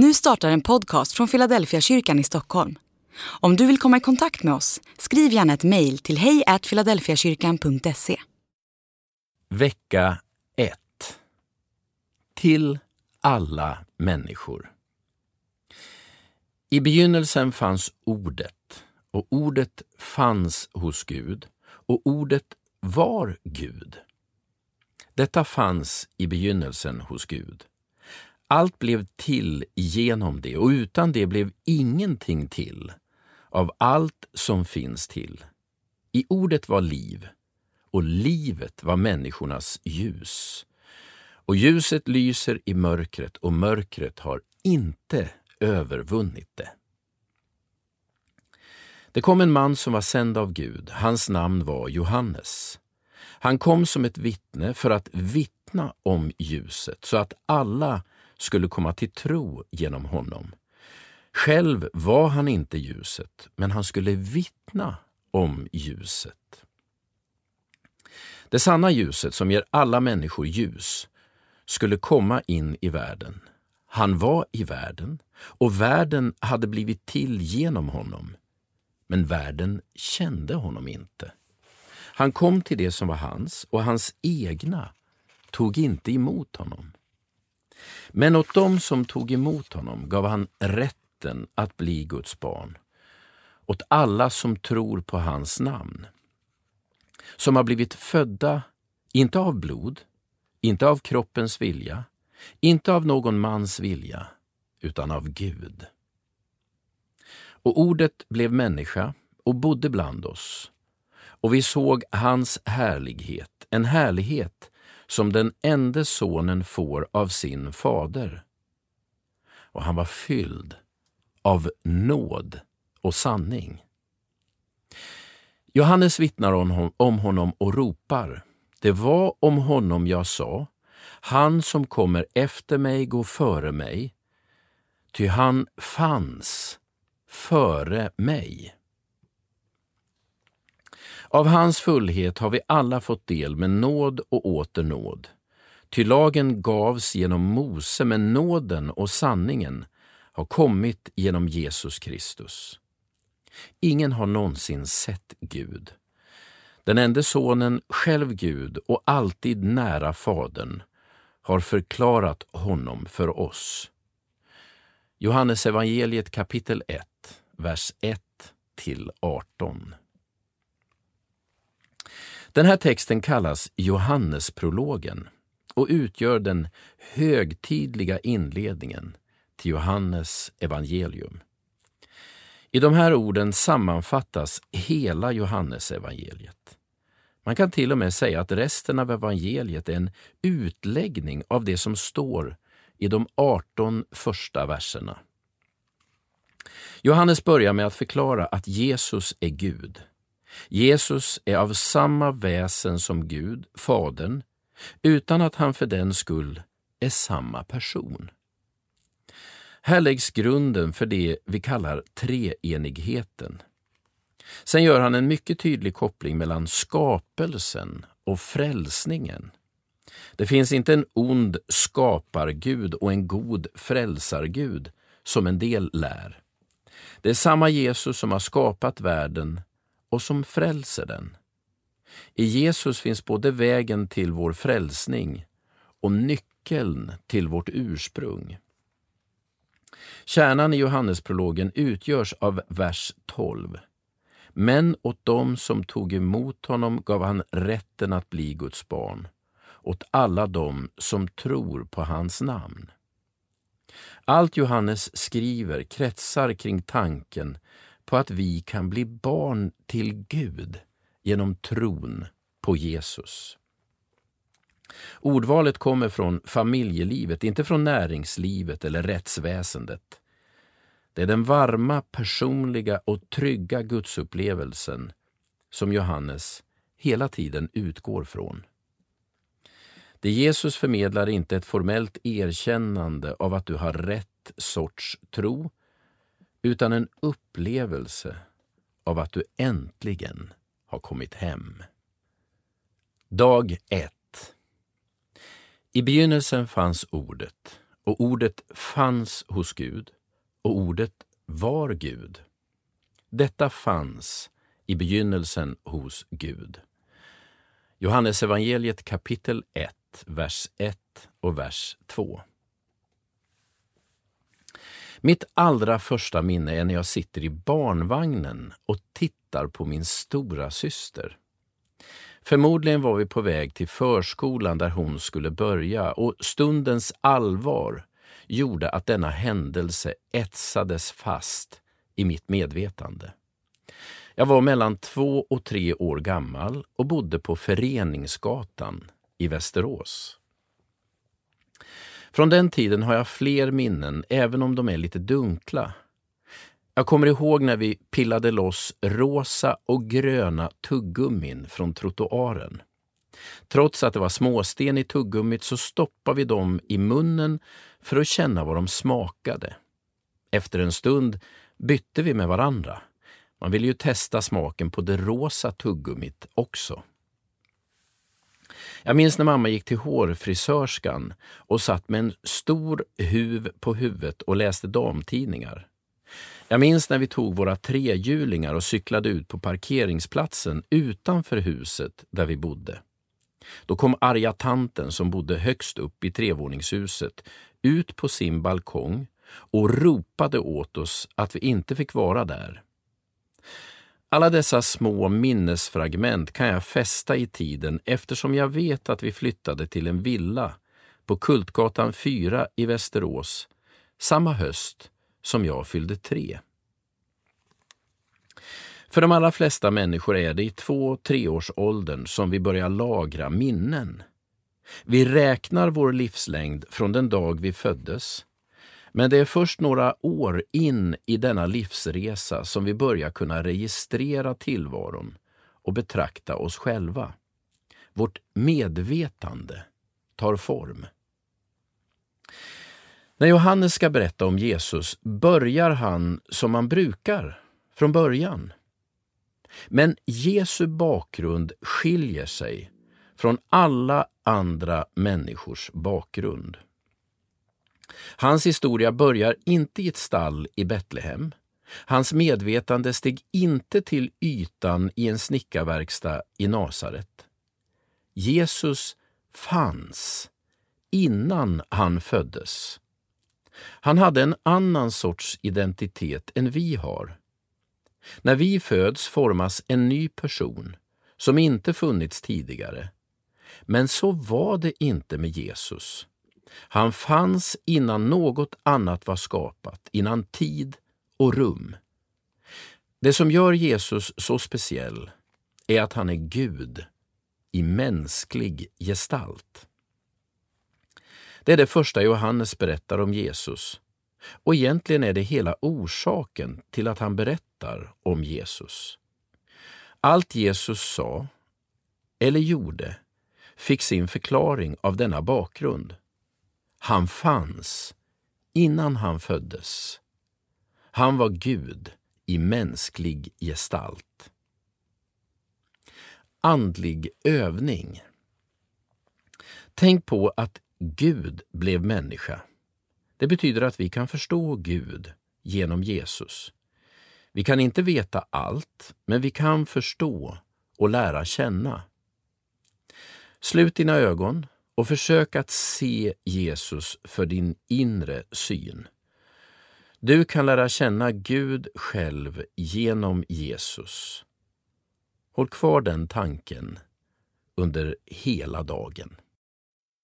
Nu startar en podcast från Philadelphia kyrkan i Stockholm. Om du vill komma i kontakt med oss, skriv gärna ett mejl till hejfiladelfiakyrkan.se. Vecka 1. Till alla människor. I begynnelsen fanns Ordet, och Ordet fanns hos Gud, och Ordet var Gud. Detta fanns i begynnelsen hos Gud. Allt blev till genom det och utan det blev ingenting till av allt som finns till. I ordet var liv och livet var människornas ljus. Och ljuset lyser i mörkret och mörkret har inte övervunnit det. Det kom en man som var sänd av Gud. Hans namn var Johannes. Han kom som ett vittne för att vittna om ljuset så att alla skulle komma till tro genom honom. Själv var han inte ljuset, men han skulle vittna om ljuset. Det sanna ljuset som ger alla människor ljus skulle komma in i världen. Han var i världen och världen hade blivit till genom honom. Men världen kände honom inte. Han kom till det som var hans och hans egna tog inte emot honom. Men åt dem som tog emot honom gav han rätten att bli Guds barn, åt alla som tror på hans namn, som har blivit födda, inte av blod, inte av kroppens vilja, inte av någon mans vilja, utan av Gud. Och ordet blev människa och bodde bland oss, och vi såg hans härlighet, en härlighet som den enda sonen får av sin fader. Och han var fylld av nåd och sanning. Johannes vittnar om honom och ropar. Det var om honom jag sa, han som kommer efter mig går före mig, ty han fanns före mig. Av hans fullhet har vi alla fått del med nåd och åter nåd. Ty lagen gavs genom Mose, men nåden och sanningen har kommit genom Jesus Kristus. Ingen har någonsin sett Gud. Den enda sonen, själv Gud och alltid nära Fadern, har förklarat honom för oss. Johannes evangeliet kapitel 1, vers 1 till 18. Den här texten kallas Johannesprologen och utgör den högtidliga inledningen till Johannes evangelium. I de här orden sammanfattas hela Johannesevangeliet. Man kan till och med säga att resten av evangeliet är en utläggning av det som står i de 18 första verserna. Johannes börjar med att förklara att Jesus är Gud. Jesus är av samma väsen som Gud, Fadern, utan att han för den skull är samma person. Här läggs grunden för det vi kallar treenigheten. Sen gör han en mycket tydlig koppling mellan skapelsen och frälsningen. Det finns inte en ond skapargud och en god frälsargud, som en del lär. Det är samma Jesus som har skapat världen och som frälser den. I Jesus finns både vägen till vår frälsning och nyckeln till vårt ursprung. Kärnan i Johannesprologen utgörs av vers 12. Men åt dem som tog emot honom gav han rätten att bli Guds barn, åt alla dem som tror på hans namn. Allt Johannes skriver kretsar kring tanken på att vi kan bli barn till Gud genom tron på Jesus. Ordvalet kommer från familjelivet, inte från näringslivet eller rättsväsendet. Det är den varma, personliga och trygga gudsupplevelsen som Johannes hela tiden utgår från. Det Jesus förmedlar är inte ett formellt erkännande av att du har rätt sorts tro, utan en upplevelse av att du äntligen har kommit hem. Dag 1. I begynnelsen fanns Ordet, och ordet fanns hos Gud och ordet var Gud. Detta fanns i begynnelsen hos Gud. Johannes evangeliet kapitel 1, vers 1 och vers 2. Mitt allra första minne är när jag sitter i barnvagnen och tittar på min stora syster. Förmodligen var vi på väg till förskolan där hon skulle börja och stundens allvar gjorde att denna händelse etsades fast i mitt medvetande. Jag var mellan två och tre år gammal och bodde på Föreningsgatan i Västerås. Från den tiden har jag fler minnen, även om de är lite dunkla. Jag kommer ihåg när vi pillade loss rosa och gröna tuggummin från trottoaren. Trots att det var småsten i tuggummit så stoppade vi dem i munnen för att känna vad de smakade. Efter en stund bytte vi med varandra. Man ville ju testa smaken på det rosa tuggummit också. Jag minns när mamma gick till hårfrisörskan och satt med en stor huv på huvudet och läste damtidningar. Jag minns när vi tog våra trehjulingar och cyklade ut på parkeringsplatsen utanför huset där vi bodde. Då kom arga tanten som bodde högst upp i trevåningshuset ut på sin balkong och ropade åt oss att vi inte fick vara där. Alla dessa små minnesfragment kan jag fästa i tiden eftersom jag vet att vi flyttade till en villa på Kultgatan 4 i Västerås samma höst som jag fyllde tre. För de allra flesta människor är det i två treårsåldern som vi börjar lagra minnen. Vi räknar vår livslängd från den dag vi föddes men det är först några år in i denna livsresa som vi börjar kunna registrera tillvaron och betrakta oss själva. Vårt medvetande tar form. När Johannes ska berätta om Jesus börjar han som man brukar, från början. Men Jesu bakgrund skiljer sig från alla andra människors bakgrund. Hans historia börjar inte i ett stall i Betlehem. Hans medvetande steg inte till ytan i en snickarverkstad i Nasaret. Jesus fanns innan han föddes. Han hade en annan sorts identitet än vi har. När vi föds formas en ny person som inte funnits tidigare. Men så var det inte med Jesus. Han fanns innan något annat var skapat, innan tid och rum. Det som gör Jesus så speciell är att han är Gud i mänsklig gestalt. Det är det första Johannes berättar om Jesus. Och egentligen är det hela orsaken till att han berättar om Jesus. Allt Jesus sa, eller gjorde, fick sin förklaring av denna bakgrund. Han fanns innan han föddes. Han var Gud i mänsklig gestalt. Andlig övning. Tänk på att Gud blev människa. Det betyder att vi kan förstå Gud genom Jesus. Vi kan inte veta allt, men vi kan förstå och lära känna. Slut dina ögon och försök att se Jesus för din inre syn. Du kan lära känna Gud själv genom Jesus. Håll kvar den tanken under hela dagen.